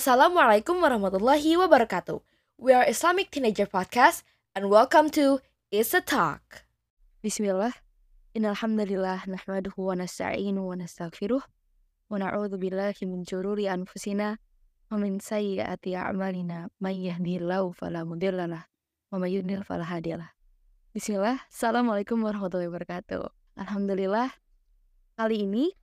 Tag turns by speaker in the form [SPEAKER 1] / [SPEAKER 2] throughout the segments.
[SPEAKER 1] Assalamualaikum warahmatullahi wabarakatuh. We are Islamic Teenager Podcast and welcome to Is a Talk. Bismillah. Innalhamdulillah nahmaduhu wa nasta'inu wa nastaghfiruh wa na'udzu billahi min syururi anfusina wa min sayyiati a'malina may yahdihillahu fala mudhillalah wa may yudlil fala hadiyalah. Bismillah. Assalamualaikum warahmatullahi wabarakatuh. Alhamdulillah kali ini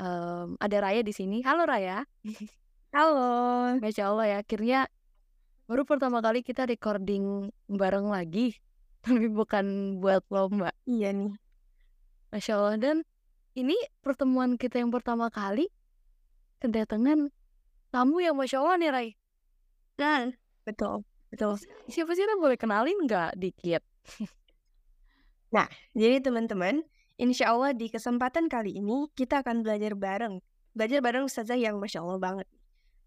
[SPEAKER 1] um, ada Raya di sini. Halo Raya.
[SPEAKER 2] Halo.
[SPEAKER 1] Masya Allah ya, akhirnya baru pertama kali kita recording bareng lagi, tapi bukan buat lomba.
[SPEAKER 2] Iya nih.
[SPEAKER 1] Masya Allah, dan ini pertemuan kita yang pertama kali kedatangan tamu yang Masya Allah nih, Rai.
[SPEAKER 2] Dan betul, betul.
[SPEAKER 1] Siapa sih yang boleh kenalin nggak dikit?
[SPEAKER 2] Nah, jadi teman-teman, insya Allah di kesempatan kali ini kita akan belajar bareng. Belajar bareng Ustazah yang Masya Allah banget.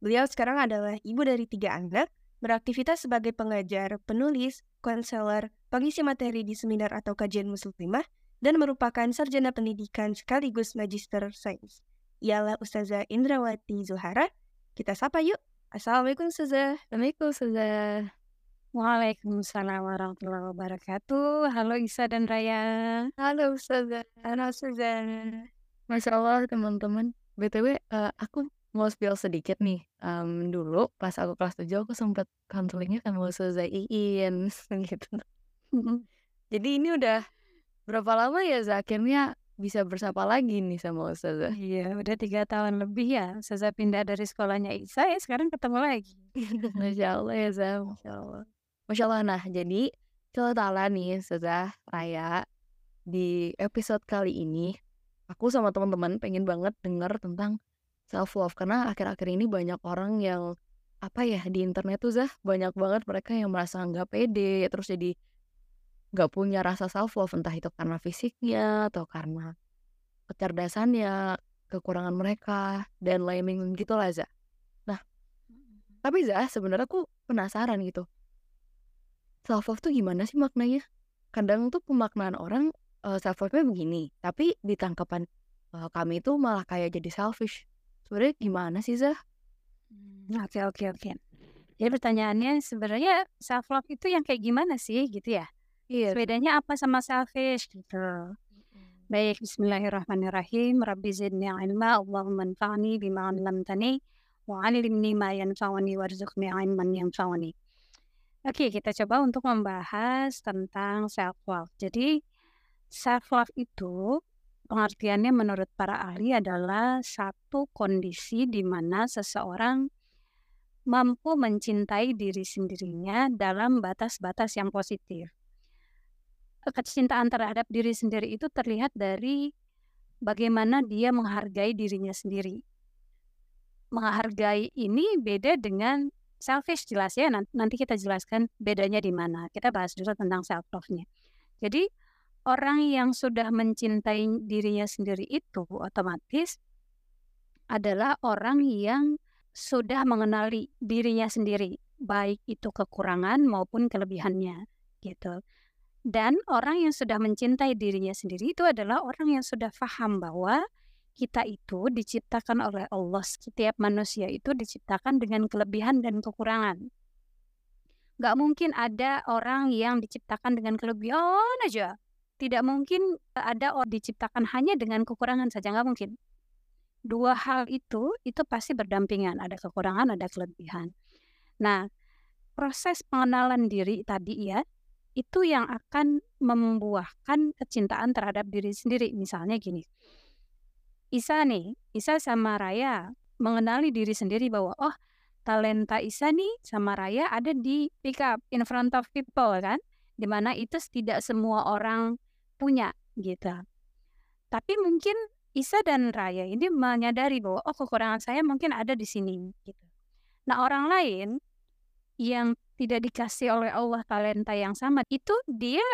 [SPEAKER 2] Beliau sekarang adalah ibu dari tiga anak, beraktivitas sebagai pengajar, penulis, konselor, pengisi materi di seminar atau kajian muslimah, dan merupakan sarjana pendidikan sekaligus magister sains. Ialah Ustazah Indrawati Zuhara. Kita sapa yuk. Assalamualaikum Ustazah.
[SPEAKER 1] Assalamualaikum Ustazah.
[SPEAKER 3] Waalaikumsalam warahmatullahi wabarakatuh. Halo Isa dan Raya.
[SPEAKER 1] Halo Ustazah.
[SPEAKER 3] Halo Ustazah.
[SPEAKER 1] Masya Allah teman-teman. BTW uh, aku mau spill sedikit nih. Um, dulu pas aku kelas 7 aku sempat counselingnya sama Ustazah Iin gitu. Jadi ini udah berapa lama ya Za? Akhirnya bisa bersapa lagi nih sama Ustazah.
[SPEAKER 3] Iya, udah tiga tahun lebih ya. Ustazah pindah dari sekolahnya Isa ya sekarang ketemu lagi.
[SPEAKER 1] Masya Allah ya Za. Masya Allah. Masya Allah. Nah jadi Allah Ta'ala nih Ustazah Raya di episode kali ini aku sama teman-teman pengen banget denger tentang self love karena akhir-akhir ini banyak orang yang apa ya di internet tuh Zah banyak banget mereka yang merasa nggak pede terus jadi nggak punya rasa self love entah itu karena fisiknya atau karena kecerdasannya kekurangan mereka dan lain-lain gitu lah Zah. Nah tapi Zah sebenarnya aku penasaran gitu. Self love tuh gimana sih maknanya? Kadang tuh pemaknaan orang uh, self love-nya begini tapi di tangkapan uh, kami itu malah kayak jadi selfish sebenarnya gimana sih Zah?
[SPEAKER 3] Hmm, oke oke oke. Jadi pertanyaannya sebenarnya self love itu yang kayak gimana sih gitu ya?
[SPEAKER 1] Iya.
[SPEAKER 3] Bedanya apa sama selfish gitu? Baik, Bismillahirrahmanirrahim. Rabbi zidni ilma, Allahumma anfa'ni bima 'allamtani wa 'allimni ma yanfa'uni warzuqni 'ilman yanfa'uni. Oke, kita coba untuk membahas tentang self love. Jadi self love itu pengertiannya menurut para ahli adalah satu kondisi di mana seseorang mampu mencintai diri sendirinya dalam batas-batas yang positif. Kecintaan terhadap diri sendiri itu terlihat dari bagaimana dia menghargai dirinya sendiri. Menghargai ini beda dengan selfish jelas ya. Nanti kita jelaskan bedanya di mana. Kita bahas dulu tentang self love-nya. Jadi orang yang sudah mencintai dirinya sendiri itu otomatis adalah orang yang sudah mengenali dirinya sendiri, baik itu kekurangan maupun kelebihannya, gitu. Dan orang yang sudah mencintai dirinya sendiri itu adalah orang yang sudah paham bahwa kita itu diciptakan oleh Allah. Setiap manusia itu diciptakan dengan kelebihan dan kekurangan. Gak mungkin ada orang yang diciptakan dengan kelebihan aja. Tidak mungkin ada orang diciptakan hanya dengan kekurangan saja, nggak mungkin. Dua hal itu, itu pasti berdampingan. Ada kekurangan, ada kelebihan. Nah, proses pengenalan diri tadi ya, itu yang akan membuahkan kecintaan terhadap diri sendiri. Misalnya gini, Isa nih, Isa sama Raya mengenali diri sendiri bahwa oh talenta Isa nih sama Raya ada di pick up in front of people kan, di mana itu tidak semua orang punya gitu. Tapi mungkin Isa dan Raya ini menyadari bahwa oh kekurangan saya mungkin ada di sini gitu. Nah orang lain yang tidak dikasih oleh Allah talenta yang sama itu dia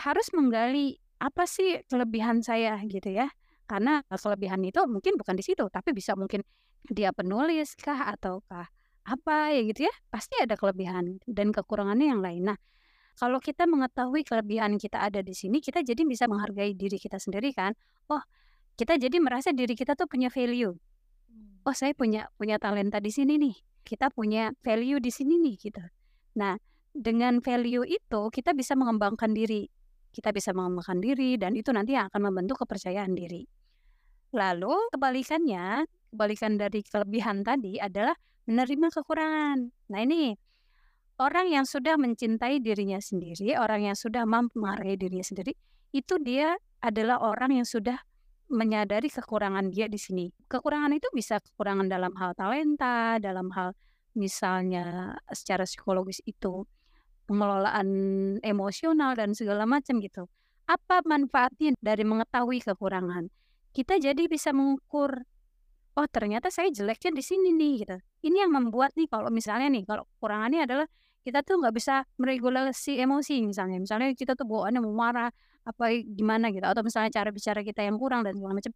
[SPEAKER 3] harus menggali apa sih kelebihan saya? gitu ya. Karena kelebihan itu mungkin bukan di situ tapi bisa mungkin dia penulis kah ataukah apa ya gitu ya. Pasti ada kelebihan dan kekurangannya yang lain. Nah kalau kita mengetahui kelebihan kita ada di sini kita jadi bisa menghargai diri kita sendiri kan oh kita jadi merasa diri kita tuh punya value oh saya punya punya talenta di sini nih kita punya value di sini nih gitu. Nah, dengan value itu kita bisa mengembangkan diri. Kita bisa mengembangkan diri dan itu nanti yang akan membentuk kepercayaan diri. Lalu kebalikannya, kebalikan dari kelebihan tadi adalah menerima kekurangan. Nah, ini orang yang sudah mencintai dirinya sendiri, orang yang sudah mampu menghargai dirinya sendiri, itu dia adalah orang yang sudah menyadari kekurangan dia di sini. Kekurangan itu bisa kekurangan dalam hal talenta, dalam hal misalnya secara psikologis itu pengelolaan emosional dan segala macam gitu. Apa manfaatnya dari mengetahui kekurangan? Kita jadi bisa mengukur oh ternyata saya jeleknya di sini nih gitu. Ini yang membuat nih kalau misalnya nih kalau kekurangannya adalah kita tuh nggak bisa meregulasi emosi misalnya. Misalnya kita tuh bawaannya mau marah apa gimana gitu atau misalnya cara bicara kita yang kurang dan segala macam.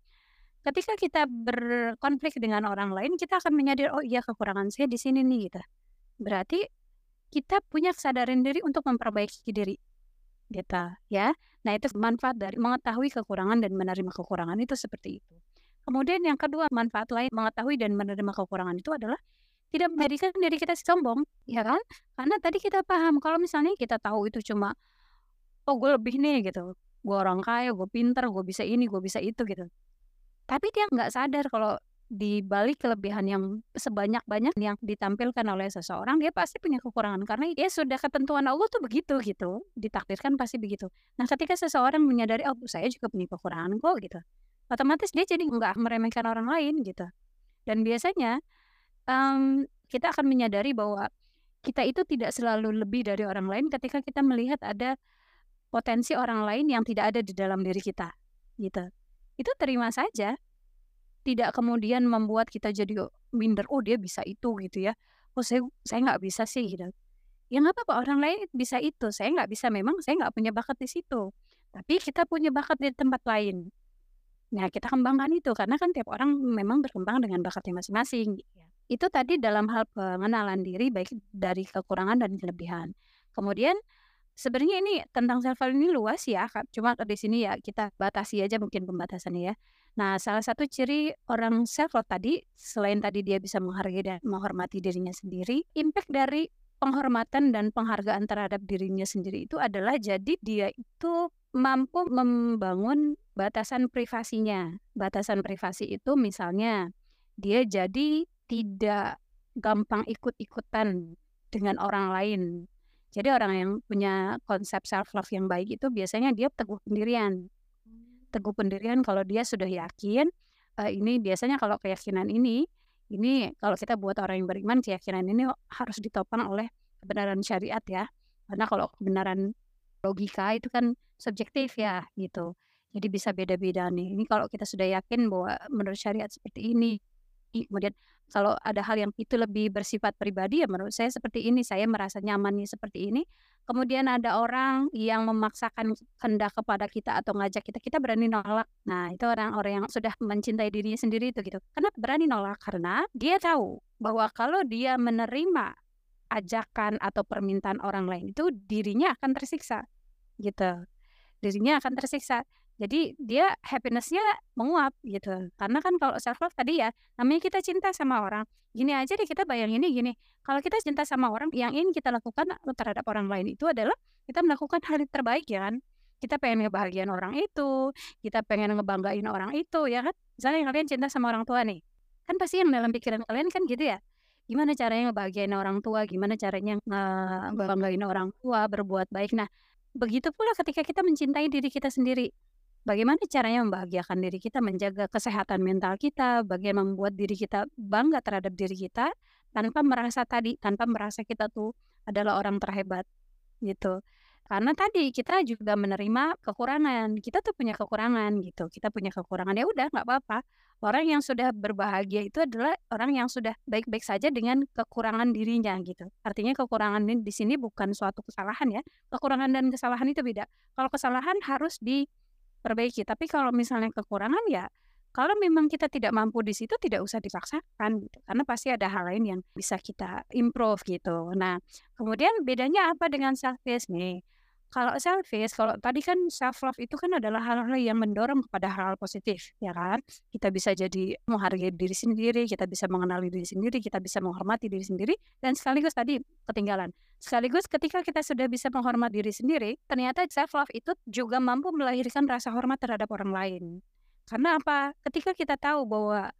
[SPEAKER 3] Ketika kita berkonflik dengan orang lain, kita akan menyadari oh iya kekurangan saya di sini nih gitu. Berarti kita punya kesadaran diri untuk memperbaiki diri gitu ya. Nah, itu manfaat dari mengetahui kekurangan dan menerima kekurangan itu seperti itu. Kemudian yang kedua, manfaat lain mengetahui dan menerima kekurangan itu adalah tidak menjadikan diri kita sombong, ya kan? Karena tadi kita paham kalau misalnya kita tahu itu cuma oh gue lebih nih gitu, gue orang kaya, gue pinter, gue bisa ini, gue bisa itu gitu. Tapi dia nggak sadar kalau di balik kelebihan yang sebanyak-banyak yang ditampilkan oleh seseorang, dia pasti punya kekurangan karena dia sudah ketentuan Allah tuh begitu gitu, ditakdirkan pasti begitu. Nah, ketika seseorang menyadari oh saya juga punya kekurangan kok gitu, otomatis dia jadi nggak meremehkan orang lain gitu. Dan biasanya um, kita akan menyadari bahwa kita itu tidak selalu lebih dari orang lain ketika kita melihat ada potensi orang lain yang tidak ada di dalam diri kita, gitu. Itu terima saja. Tidak kemudian membuat kita jadi minder oh dia bisa itu gitu ya. Oh saya saya nggak bisa sih gitu. Ya nggak apa-apa orang lain bisa itu. Saya nggak bisa memang saya nggak punya bakat di situ. Tapi kita punya bakat di tempat lain. Nah kita kembangkan itu karena kan tiap orang memang berkembang dengan bakatnya masing-masing gitu ya. Itu tadi dalam hal pengenalan diri baik dari kekurangan dan kelebihan kemudian Sebenarnya ini tentang self love ini luas ya, cuma di sini ya kita batasi aja mungkin pembatasannya ya. Nah, salah satu ciri orang self love tadi, selain tadi dia bisa menghargai dan menghormati dirinya sendiri, impact dari penghormatan dan penghargaan terhadap dirinya sendiri itu adalah jadi dia itu mampu membangun batasan privasinya. Batasan privasi itu misalnya dia jadi tidak gampang ikut-ikutan dengan orang lain. Jadi orang yang punya konsep self love yang baik itu biasanya dia teguh pendirian. Teguh pendirian kalau dia sudah yakin uh, ini biasanya kalau keyakinan ini ini kalau kita buat orang yang beriman keyakinan ini harus ditopang oleh kebenaran syariat ya. Karena kalau kebenaran logika itu kan subjektif ya gitu. Jadi bisa beda-beda nih. Ini kalau kita sudah yakin bahwa menurut syariat seperti ini kemudian kalau ada hal yang itu lebih bersifat pribadi ya menurut saya seperti ini saya merasa nyaman nih seperti ini. Kemudian ada orang yang memaksakan kehendak kepada kita atau ngajak kita kita berani nolak. Nah itu orang-orang yang sudah mencintai dirinya sendiri itu gitu. Kenapa berani nolak? Karena dia tahu bahwa kalau dia menerima ajakan atau permintaan orang lain itu dirinya akan tersiksa gitu. Dirinya akan tersiksa jadi dia happinessnya menguap gitu. Karena kan kalau self love tadi ya, namanya kita cinta sama orang. Gini aja deh kita bayangin ini gini. Kalau kita cinta sama orang, yang ingin kita lakukan terhadap orang lain itu adalah kita melakukan hal yang terbaik ya kan. Kita pengen ngebahagiain orang itu, kita pengen ngebanggain orang itu ya kan. Misalnya kalian cinta sama orang tua nih. Kan pasti yang dalam pikiran kalian kan gitu ya gimana caranya ngebahagiain orang tua, gimana caranya ngebanggain orang tua, berbuat baik. Nah, begitu pula ketika kita mencintai diri kita sendiri bagaimana caranya membahagiakan diri kita, menjaga kesehatan mental kita, bagaimana membuat diri kita bangga terhadap diri kita tanpa merasa tadi, tanpa merasa kita tuh adalah orang terhebat gitu. Karena tadi kita juga menerima kekurangan, kita tuh punya kekurangan gitu, kita punya kekurangan ya udah nggak apa-apa. Orang yang sudah berbahagia itu adalah orang yang sudah baik-baik saja dengan kekurangan dirinya gitu. Artinya kekurangan ini di sini bukan suatu kesalahan ya. Kekurangan dan kesalahan itu beda. Kalau kesalahan harus di perbaiki. Tapi kalau misalnya kekurangan ya kalau memang kita tidak mampu di situ tidak usah dipaksakan gitu. Karena pasti ada hal lain yang bisa kita improve gitu. Nah, kemudian bedanya apa dengan self nih? Kalau selfish, kalau tadi kan self love itu kan adalah hal-hal yang mendorong kepada hal-hal positif, ya kan? Kita bisa jadi menghargai diri sendiri, kita bisa mengenali diri sendiri, kita bisa menghormati diri sendiri, dan sekaligus tadi ketinggalan. Sekaligus ketika kita sudah bisa menghormati diri sendiri, ternyata self love itu juga mampu melahirkan rasa hormat terhadap orang lain. Karena apa? Ketika kita tahu bahwa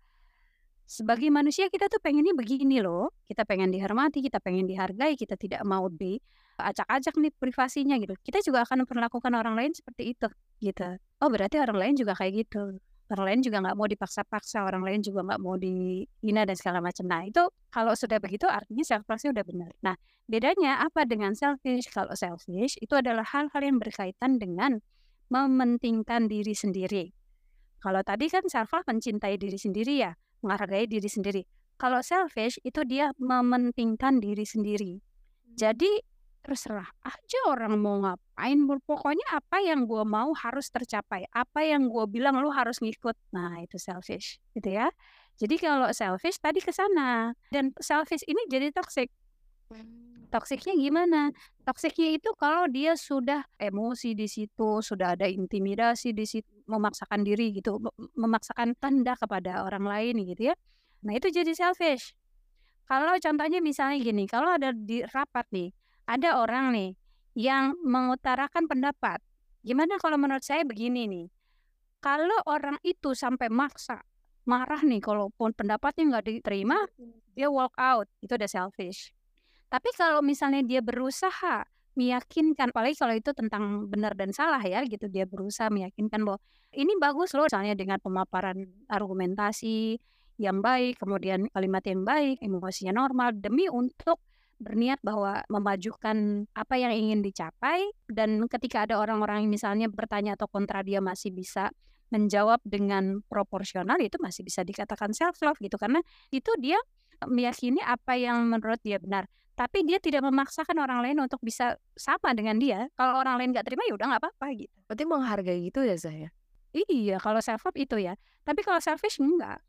[SPEAKER 3] sebagai manusia kita tuh pengennya begini loh, kita pengen dihormati, kita pengen dihargai, kita tidak mau di acak-acak nih privasinya gitu. Kita juga akan memperlakukan orang lain seperti itu gitu. Oh berarti orang lain juga kayak gitu. Orang lain juga nggak mau dipaksa-paksa, orang lain juga nggak mau dihina dan segala macam. Nah itu kalau sudah begitu artinya self udah benar. Nah bedanya apa dengan selfish? Kalau selfish itu adalah hal-hal yang berkaitan dengan mementingkan diri sendiri. Kalau tadi kan self mencintai diri sendiri ya, menghargai diri sendiri. Kalau selfish itu dia mementingkan diri sendiri. Jadi terserah aja orang mau ngapain pokoknya apa yang gue mau harus tercapai apa yang gue bilang lu harus ngikut. Nah itu selfish gitu ya. Jadi kalau selfish tadi ke sana. Dan selfish ini jadi toxic. Toksiknya gimana? Toksiknya itu kalau dia sudah emosi di situ sudah ada intimidasi di situ memaksakan diri gitu memaksakan tanda kepada orang lain gitu ya nah itu jadi selfish kalau contohnya misalnya gini kalau ada di rapat nih ada orang nih yang mengutarakan pendapat. Gimana kalau menurut saya begini nih, kalau orang itu sampai maksa, marah nih kalaupun pendapatnya nggak diterima, dia walk out, itu udah selfish. Tapi kalau misalnya dia berusaha meyakinkan, apalagi kalau itu tentang benar dan salah ya gitu, dia berusaha meyakinkan bahwa ini bagus loh, misalnya dengan pemaparan argumentasi yang baik, kemudian kalimat yang baik, emosinya normal, demi untuk berniat bahwa memajukan apa yang ingin dicapai. Dan ketika ada orang-orang yang misalnya bertanya atau kontra dia masih bisa menjawab dengan proporsional itu masih bisa dikatakan self love gitu. Karena itu dia meyakini apa yang menurut dia benar tapi dia tidak memaksakan orang lain untuk bisa sama dengan dia kalau orang lain nggak terima ya udah nggak apa-apa gitu
[SPEAKER 1] berarti menghargai gitu ya saya
[SPEAKER 3] iya kalau self love itu ya tapi kalau selfish enggak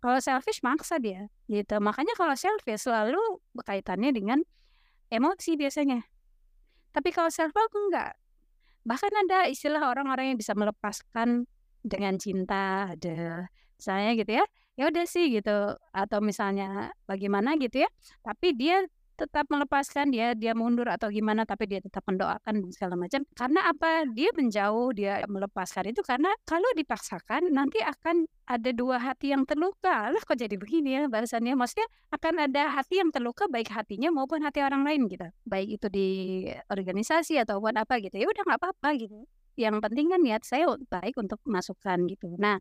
[SPEAKER 3] kalau selfish maksa dia gitu. Makanya kalau selfish selalu berkaitannya dengan emosi biasanya. Tapi kalau self love enggak. Bahkan ada istilah orang-orang yang bisa melepaskan dengan cinta, ada misalnya gitu ya. Ya udah sih gitu atau misalnya bagaimana gitu ya. Tapi dia tetap melepaskan dia dia mundur atau gimana tapi dia tetap mendoakan segala macam. Karena apa? Dia menjauh dia melepaskan itu karena kalau dipaksakan nanti akan ada dua hati yang terluka. Lah kok jadi begini ya bahasannya? Maksudnya akan ada hati yang terluka baik hatinya maupun hati orang lain gitu. Baik itu di organisasi atau buat apa gitu. Ya udah nggak apa-apa gitu. Yang penting kan niat saya baik untuk masukan gitu. Nah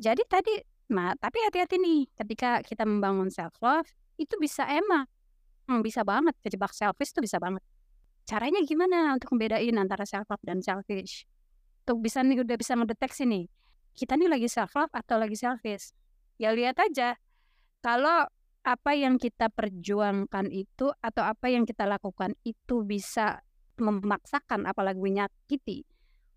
[SPEAKER 3] jadi tadi nah tapi hati-hati nih ketika kita membangun self love itu bisa emang Hmm, bisa banget kejebak selfish tuh bisa banget. Caranya gimana untuk membedain antara self love dan selfish? Untuk bisa nih udah bisa ngedeteksi nih, kita nih lagi self love atau lagi selfish. Ya lihat aja. Kalau apa yang kita perjuangkan itu atau apa yang kita lakukan itu bisa memaksakan apalagi menyakiti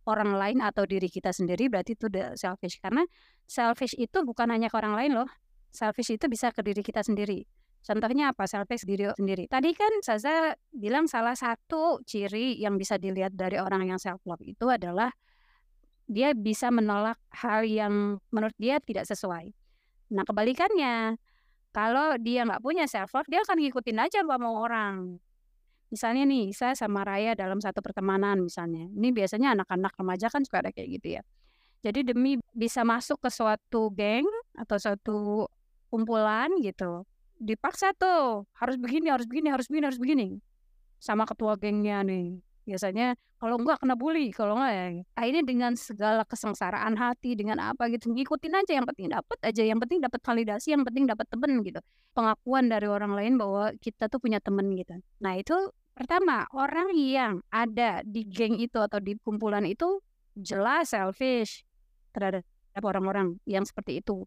[SPEAKER 3] orang lain atau diri kita sendiri berarti itu udah selfish karena selfish itu bukan hanya ke orang lain loh selfish itu bisa ke diri kita sendiri Contohnya apa? Selfish diri sendiri. Tadi kan Saza bilang salah satu ciri yang bisa dilihat dari orang yang self love itu adalah dia bisa menolak hal yang menurut dia tidak sesuai. Nah kebalikannya, kalau dia nggak punya self love, dia akan ngikutin aja apa mau orang. Misalnya nih, saya sama Raya dalam satu pertemanan misalnya. Ini biasanya anak-anak remaja kan suka ada kayak gitu ya. Jadi demi bisa masuk ke suatu geng atau suatu kumpulan gitu, dipaksa tuh harus begini harus begini harus begini harus begini sama ketua gengnya nih biasanya kalau enggak kena bully kalau enggak ya akhirnya dengan segala kesengsaraan hati dengan apa gitu ngikutin aja yang penting dapat aja yang penting dapat validasi yang penting dapat temen gitu pengakuan dari orang lain bahwa kita tuh punya temen gitu nah itu pertama orang yang ada di geng itu atau di kumpulan itu jelas selfish terhadap orang-orang yang seperti itu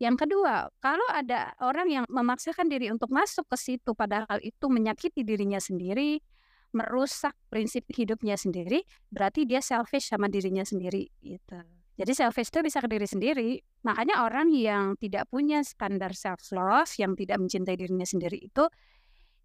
[SPEAKER 3] yang kedua, kalau ada orang yang memaksakan diri untuk masuk ke situ padahal itu menyakiti dirinya sendiri, merusak prinsip hidupnya sendiri, berarti dia selfish sama dirinya sendiri gitu. Jadi selfish itu bisa ke diri sendiri. Makanya orang yang tidak punya standar self love, yang tidak mencintai dirinya sendiri itu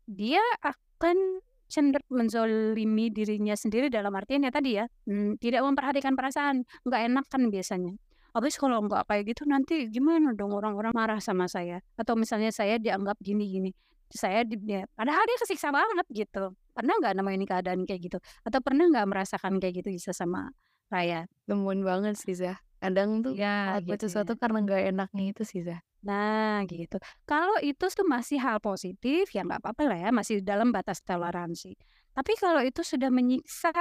[SPEAKER 3] dia akan cenderung menzolimi dirinya sendiri dalam artian ya tadi ya hmm, tidak memperhatikan perasaan nggak enak kan biasanya. Habis kalau nggak kayak gitu nanti gimana dong orang-orang marah sama saya? Atau misalnya saya dianggap gini-gini saya di, ya, padahal dia kesiksa banget gitu. Pernah nggak namanya keadaan kayak gitu? Atau pernah nggak merasakan kayak gitu bisa sama Raya?
[SPEAKER 1] Nemuin banget sih Zah kadang tuh
[SPEAKER 3] ya
[SPEAKER 1] ngelakuin
[SPEAKER 3] gitu
[SPEAKER 1] sesuatu
[SPEAKER 3] ya
[SPEAKER 1] karena nggak enaknya itu sih Zah
[SPEAKER 3] Nah, gitu. Kalau itu tuh masih hal positif, ya nggak apa-apa lah ya, masih dalam batas toleransi. Tapi kalau itu sudah menyiksa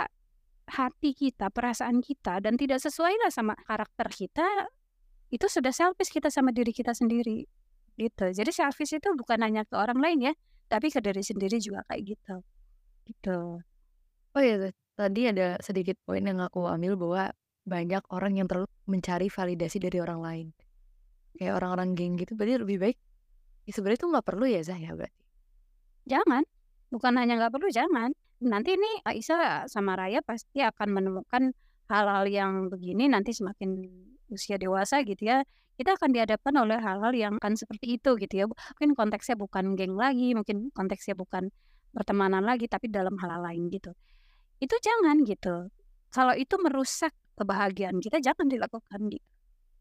[SPEAKER 3] hati kita, perasaan kita, dan tidak sesuai lah sama karakter kita, itu sudah selfish kita sama diri kita sendiri. Gitu. Jadi selfish itu bukan hanya ke orang lain ya, tapi ke diri sendiri juga kayak gitu. Gitu.
[SPEAKER 1] oh iya Zah tadi ada sedikit poin yang aku ambil bahwa banyak orang yang terlalu mencari validasi dari orang lain kayak orang-orang geng gitu berarti lebih baik ya sebenarnya itu nggak perlu ya Zah ya berarti
[SPEAKER 3] Jangan. Bukan hanya nggak perlu, jangan. Nanti nih Aisyah sama Raya pasti akan menemukan hal-hal yang begini nanti semakin usia dewasa gitu ya. Kita akan dihadapkan oleh hal-hal yang akan seperti itu gitu ya. Mungkin konteksnya bukan geng lagi, mungkin konteksnya bukan pertemanan lagi, tapi dalam hal lain gitu. Itu jangan gitu. Kalau itu merusak kebahagiaan kita, jangan dilakukan gitu.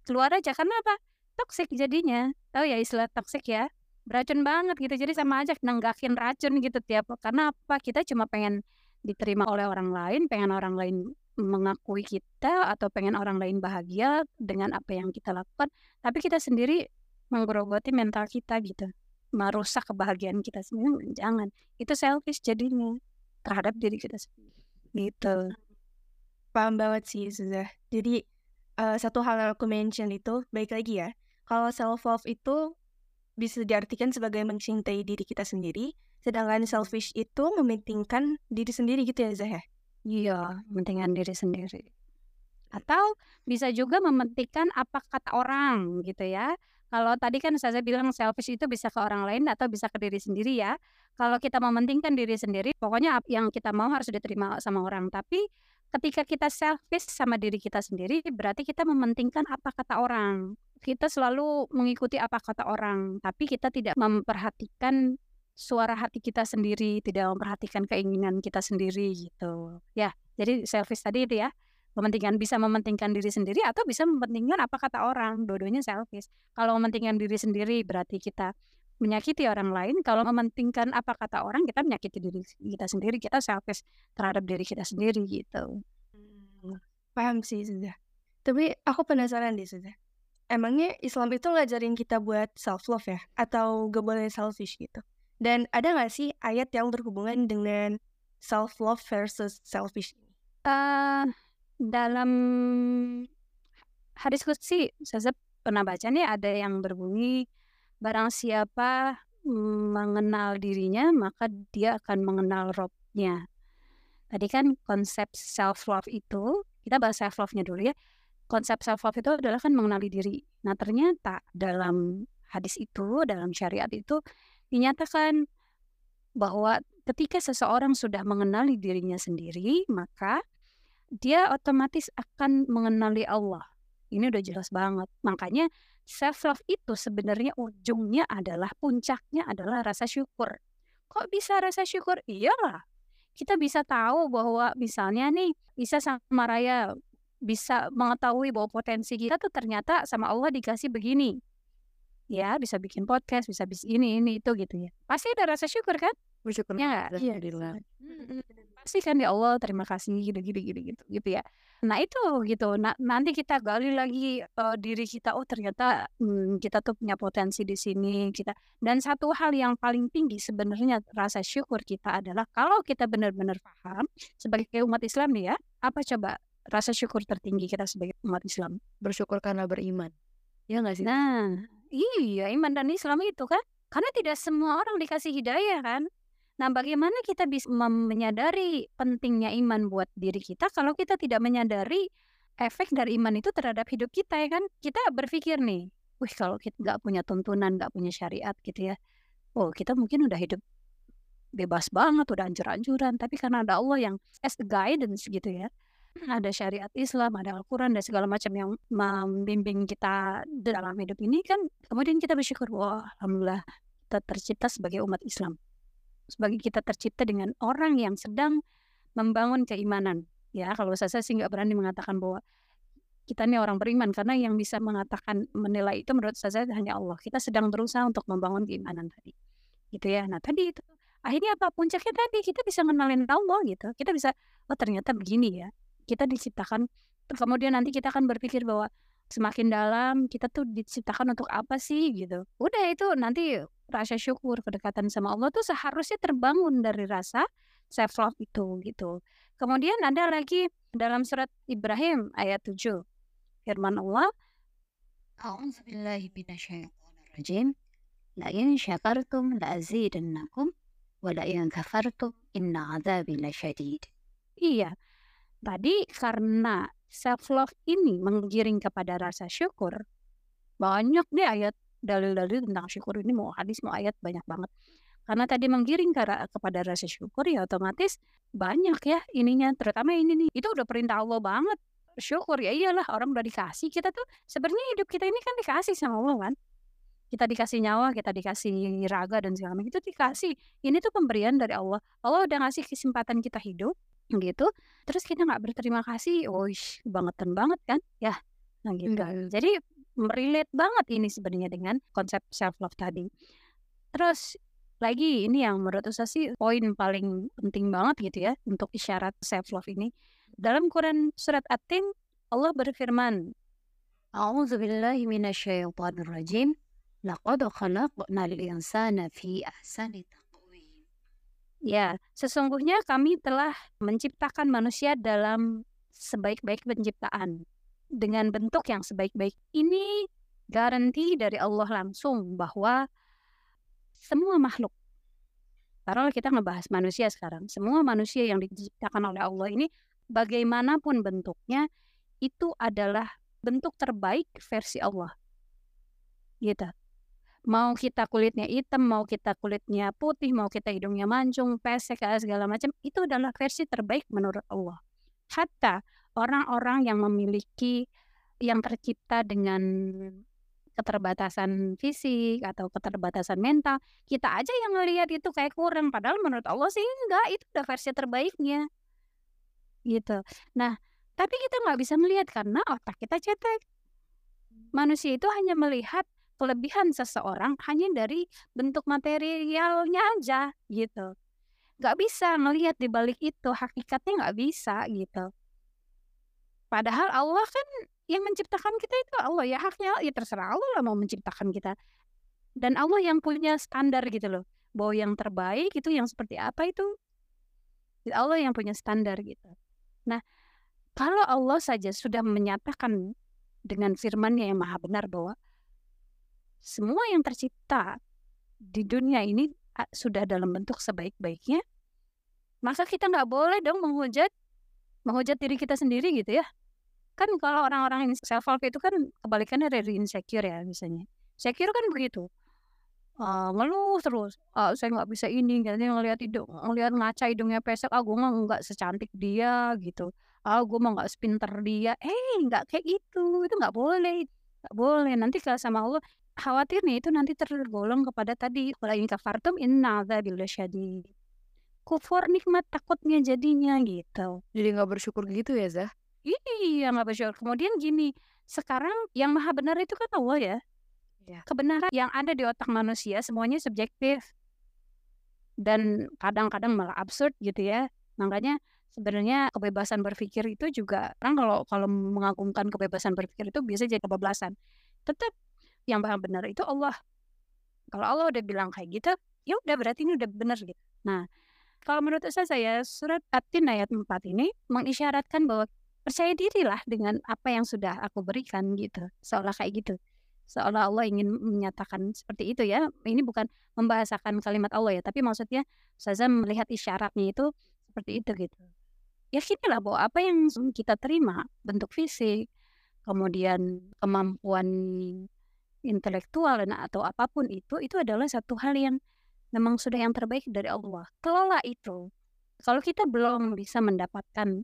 [SPEAKER 3] Keluar aja, karena apa? Toxic jadinya. Tahu ya istilah toxic ya? beracun banget gitu. Jadi sama aja nenggakin racun gitu tiap karena apa? Kita cuma pengen diterima oleh orang lain pengen orang lain mengakui kita atau pengen orang lain bahagia dengan apa yang kita lakukan. Tapi kita sendiri menggerogoti mental kita gitu. Merusak kebahagiaan kita sendiri. Jangan. Itu selfish jadinya terhadap diri kita sendiri. Gitu
[SPEAKER 2] Paham banget sih Zuzah. Jadi eh, satu hal yang aku mention itu baik lagi ya. Kalau self love itu bisa diartikan sebagai mencintai diri kita sendiri, sedangkan selfish itu mementingkan diri sendiri gitu ya Zah ya.
[SPEAKER 3] Iya, mementingkan diri sendiri. Atau bisa juga mementingkan apa kata orang gitu ya. Kalau tadi kan saya bilang selfish itu bisa ke orang lain atau bisa ke diri sendiri ya. Kalau kita mementingkan diri sendiri, pokoknya yang kita mau harus diterima sama orang. Tapi ketika kita selfish sama diri kita sendiri, berarti kita mementingkan apa kata orang. Kita selalu mengikuti apa kata orang, tapi kita tidak memperhatikan suara hati kita sendiri, tidak memperhatikan keinginan kita sendiri gitu. Ya, jadi selfish tadi itu ya. Mementingkan bisa mementingkan diri sendiri atau bisa mementingkan apa kata orang. Dua-duanya selfish. Kalau mementingkan diri sendiri berarti kita menyakiti orang lain. Kalau mementingkan apa kata orang, kita menyakiti diri kita sendiri. Kita selfish terhadap diri kita sendiri gitu.
[SPEAKER 2] Hmm, Paham sih Zuzah. Tapi aku penasaran deh Zuzah. Emangnya Islam itu ngajarin kita buat self love ya? Atau gak boleh selfish gitu? Dan ada gak sih ayat yang berhubungan dengan self love versus selfish ini?
[SPEAKER 3] Eh, dalam hadis qudsi, saya pernah baca nih ada yang berbunyi barang siapa mengenal dirinya maka dia akan mengenal Robnya. Tadi kan konsep self love itu kita bahas self love-nya dulu ya. Konsep self love itu adalah kan mengenali diri. Nah ternyata dalam hadis itu dalam syariat itu dinyatakan bahwa ketika seseorang sudah mengenali dirinya sendiri maka dia otomatis akan mengenali Allah. Ini udah jelas banget. Makanya self love itu sebenarnya ujungnya adalah puncaknya adalah rasa syukur. Kok bisa rasa syukur? Iyalah. Kita bisa tahu bahwa misalnya nih bisa sama Raya bisa mengetahui bahwa potensi kita tuh ternyata sama Allah dikasih begini. Ya, bisa bikin podcast, bisa bis ini ini itu gitu ya. Pasti ada rasa syukur kan?
[SPEAKER 1] bersyukur
[SPEAKER 3] Ya nggak?
[SPEAKER 2] Iya.
[SPEAKER 3] Pasti kan ya Allah terima kasih gitu gitu gitu gitu gitu ya. Nah itu gitu. Nah, nanti kita gali lagi eh, diri kita oh ternyata hmm, kita tuh punya potensi di sini kita. Dan satu hal yang paling tinggi sebenarnya rasa syukur kita adalah kalau kita benar-benar paham sebagai umat Islam nih ya apa coba rasa syukur tertinggi kita sebagai umat Islam?
[SPEAKER 1] Bersyukur karena beriman. Ya nggak sih?
[SPEAKER 3] Nah, iya iman dan Islam itu kan karena tidak semua orang dikasih hidayah kan. Nah, bagaimana kita bisa menyadari pentingnya iman buat diri kita kalau kita tidak menyadari efek dari iman itu terhadap hidup kita ya kan? Kita berpikir nih, wih kalau kita nggak punya tuntunan, nggak punya syariat gitu ya, oh kita mungkin udah hidup bebas banget, udah ancur-ancuran. Tapi karena ada Allah yang as a guidance gitu ya, ada syariat Islam, ada Al-Quran, dan segala macam yang membimbing kita dalam hidup ini kan, kemudian kita bersyukur, wah Alhamdulillah kita tercipta sebagai umat Islam. Sebagai kita tercipta dengan orang yang sedang membangun keimanan. Ya, kalau saya sih nggak berani mengatakan bahwa kita ini orang beriman karena yang bisa mengatakan menilai itu menurut saya hanya Allah. Kita sedang berusaha untuk membangun keimanan tadi. Gitu ya. Nah, tadi itu akhirnya apa puncaknya tadi kita bisa mengenalin Allah gitu. Kita bisa oh ternyata begini ya. Kita diciptakan kemudian nanti kita akan berpikir bahwa semakin dalam kita tuh diciptakan untuk apa sih gitu. Udah itu nanti rasa syukur kedekatan sama Allah tuh seharusnya terbangun dari rasa self love itu gitu. Kemudian ada lagi dalam surat Ibrahim ayat 7 firman Allah
[SPEAKER 4] syakartum la wa kafartum inna
[SPEAKER 3] iya. Tadi karena self love ini menggiring kepada rasa syukur, banyak deh ayat dalil-dalil tentang syukur ini mau hadis mau ayat banyak banget. Karena tadi menggiring ke, kepada rasa syukur ya otomatis banyak ya ininya, terutama ini nih, itu udah perintah Allah banget syukur ya iyalah orang udah dikasih kita tuh sebenarnya hidup kita ini kan dikasih sama Allah kan kita dikasih nyawa kita dikasih raga dan segala macam itu dikasih ini tuh pemberian dari Allah Allah udah ngasih kesempatan kita hidup gitu terus kita nggak berterima kasih oh, wish bangetan banget kan? Ya nah gitu.
[SPEAKER 1] Iya.
[SPEAKER 3] Jadi relate banget ini sebenarnya dengan konsep self love tadi. Terus lagi ini yang menurut saya sih poin paling penting banget gitu ya untuk isyarat self love ini. Dalam Quran surat At-Tin Allah berfirman
[SPEAKER 4] A'udzubillahi minasyaitonirrajim. Laqad khalaqnal insana fi ahsani
[SPEAKER 3] Ya, sesungguhnya kami telah menciptakan manusia dalam sebaik-baik penciptaan dengan bentuk yang sebaik-baik. Ini garansi dari Allah langsung bahwa semua makhluk Taruhlah kita ngebahas manusia sekarang. Semua manusia yang diciptakan oleh Allah ini bagaimanapun bentuknya itu adalah bentuk terbaik versi Allah. Gitu. Mau kita kulitnya hitam, mau kita kulitnya putih, mau kita hidungnya mancung, pesek, segala macam, itu adalah versi terbaik menurut Allah. Hatta orang-orang yang memiliki yang tercipta dengan keterbatasan fisik atau keterbatasan mental, kita aja yang ngelihat itu kayak kurang. Padahal menurut Allah sih enggak, itu udah versi terbaiknya. Gitu. Nah, tapi kita nggak bisa melihat karena otak kita cetek. Manusia itu hanya melihat kelebihan seseorang hanya dari bentuk materialnya aja gitu. Nggak bisa melihat di balik itu, hakikatnya nggak bisa gitu. Padahal Allah kan yang menciptakan kita itu Allah ya haknya ya terserah Allah lah mau menciptakan kita dan Allah yang punya standar gitu loh bahwa yang terbaik itu yang seperti apa itu Allah yang punya standar gitu nah kalau Allah saja sudah menyatakan dengan firman-Nya yang maha benar bahwa semua yang tercipta di dunia ini sudah dalam bentuk sebaik-baiknya maka kita nggak boleh dong menghujat menghujat diri kita sendiri gitu ya. Kan kalau orang-orang self love itu kan kebalikannya dari insecure ya misalnya. Secure kan begitu. Uh, ngeluh terus. Uh, saya nggak bisa ini katanya ngelihat hidung ngelihat ngaca hidungnya pesek. Ah gue nggak secantik dia gitu. Ah gue mah nggak sepinter dia. Eh nggak kayak gitu. Itu nggak boleh. Nggak boleh. Nanti kalau sama Allah khawatirnya itu nanti tergolong kepada tadi kalau ini kafartum inna bila syadid kufur nikmat takutnya jadinya gitu
[SPEAKER 1] jadi nggak bersyukur gitu ya Zah
[SPEAKER 3] Iya, nggak bersyukur. Kemudian gini, sekarang yang maha benar itu kan Allah ya.
[SPEAKER 1] Ya.
[SPEAKER 3] Kebenaran yang ada di otak manusia semuanya subjektif. Dan kadang-kadang malah absurd gitu ya. Makanya sebenarnya kebebasan berpikir itu juga kan kalau kalau mengagungkan kebebasan berpikir itu biasa jadi kebablasan. Tetap yang maha benar itu Allah. Kalau Allah udah bilang kayak gitu, ya udah berarti ini udah benar gitu. Nah, kalau menurut saya, saya surat At-Tin ayat 4 ini mengisyaratkan bahwa percaya dirilah dengan apa yang sudah aku berikan gitu. Seolah kayak gitu. Seolah Allah ingin menyatakan seperti itu ya. Ini bukan membahasakan kalimat Allah ya. Tapi maksudnya saya melihat isyaratnya itu seperti itu gitu. Yakinilah bahwa apa yang kita terima bentuk fisik kemudian kemampuan intelektual nah, atau apa pun itu itu adalah satu hal yang memang sudah yang terbaik dari Allah. Kelola itu. Kalau kita belum bisa mendapatkan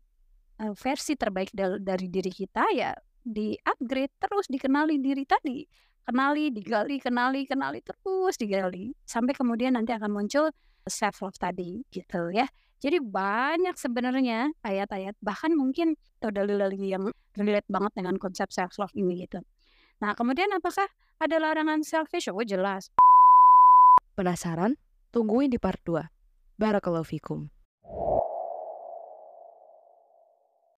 [SPEAKER 3] eh, versi terbaik dari, dari diri kita ya di upgrade terus dikenali diri tadi. Kenali, digali, kenali, kenali terus digali sampai kemudian nanti akan muncul self love tadi gitu ya. Jadi banyak sebenarnya ayat-ayat bahkan mungkin atau dalil-dalil yang relate banget dengan konsep self love ini gitu. Nah, kemudian apakah ada larangan selfish? Oh, jelas.
[SPEAKER 1] Penasaran? Tungguin di part 2. Barakallahu fikum.